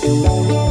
Thank you.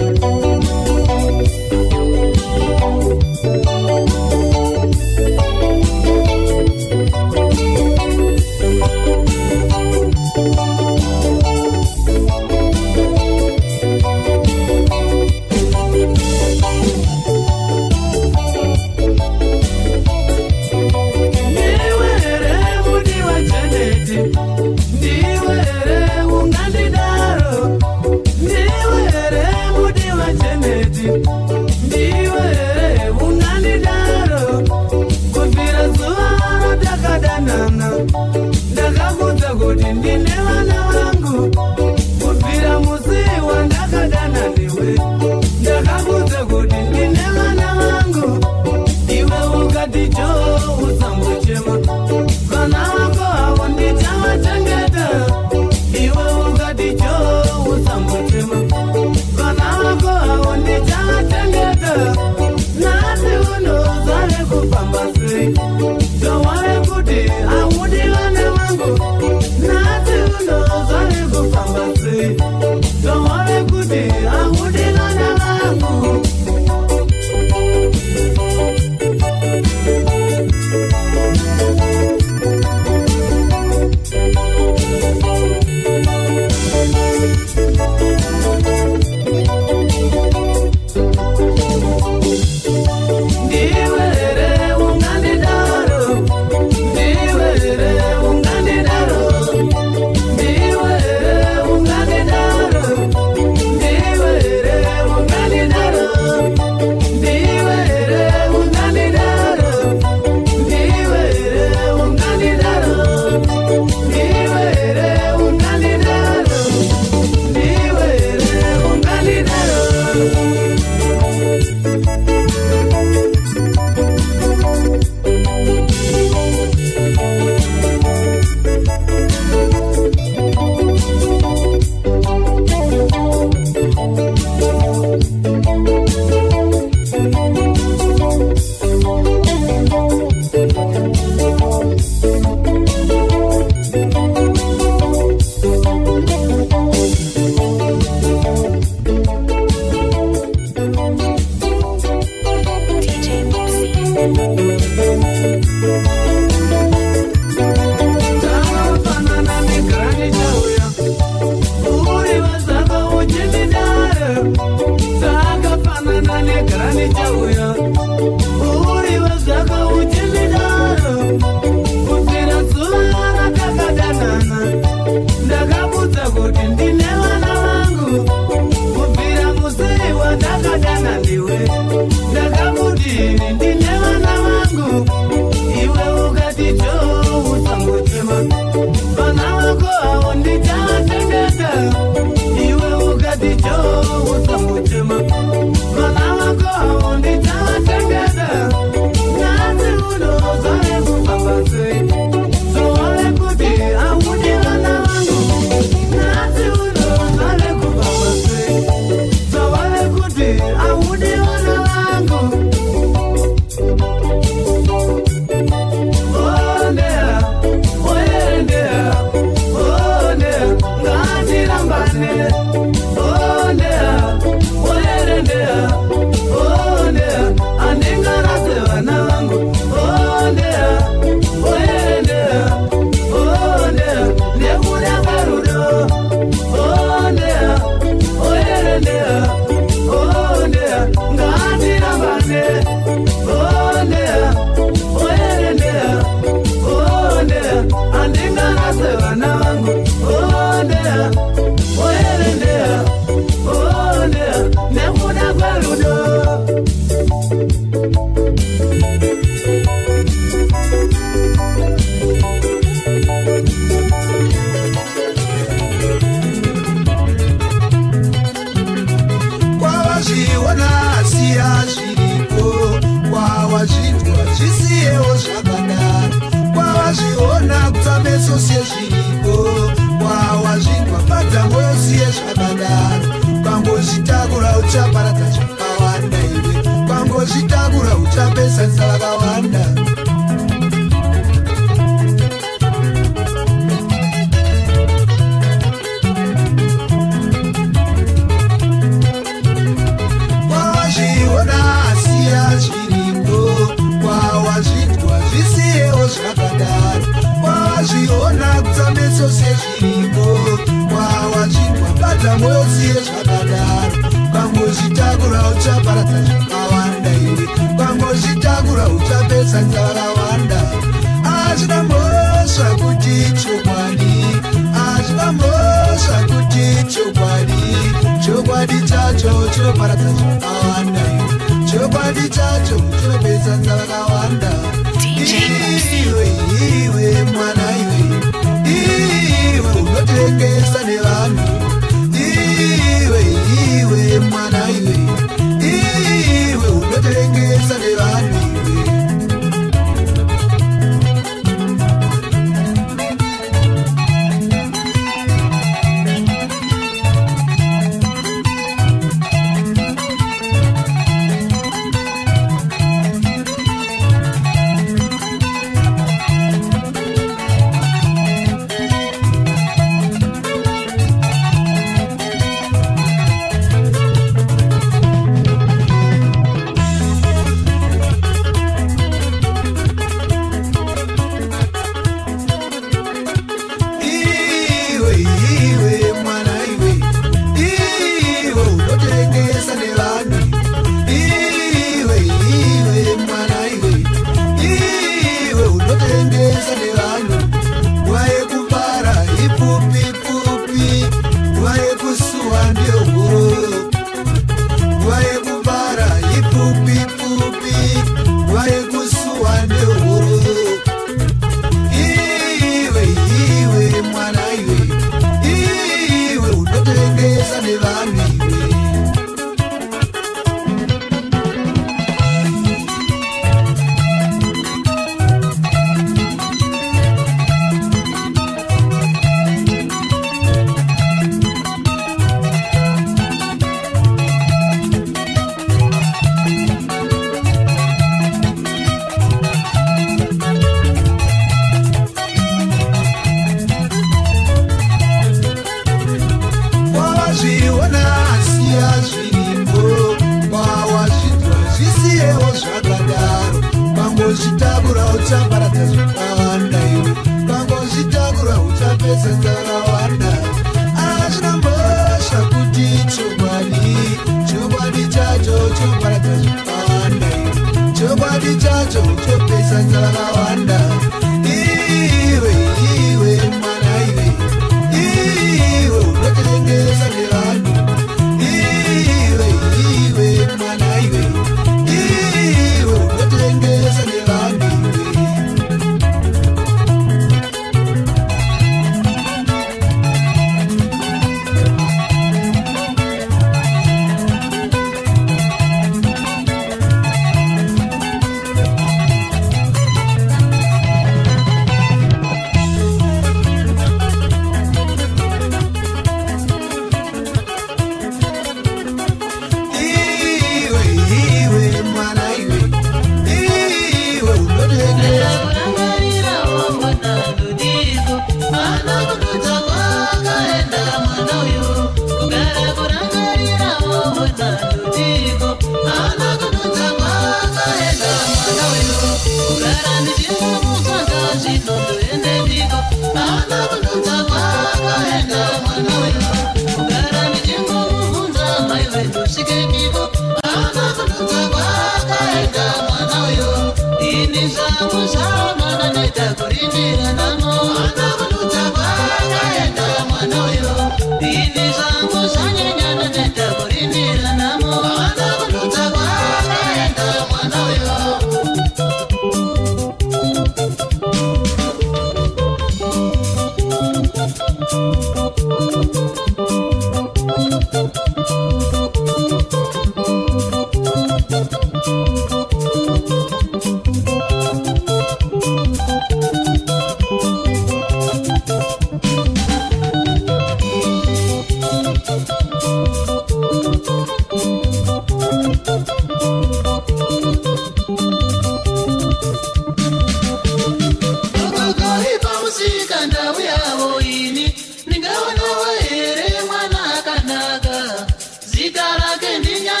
usikandau yavo ini ndingaonawo here mwana akanaka zita rake ndinya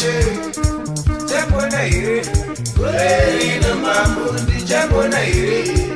she tembona here kureri namambo ndichambona here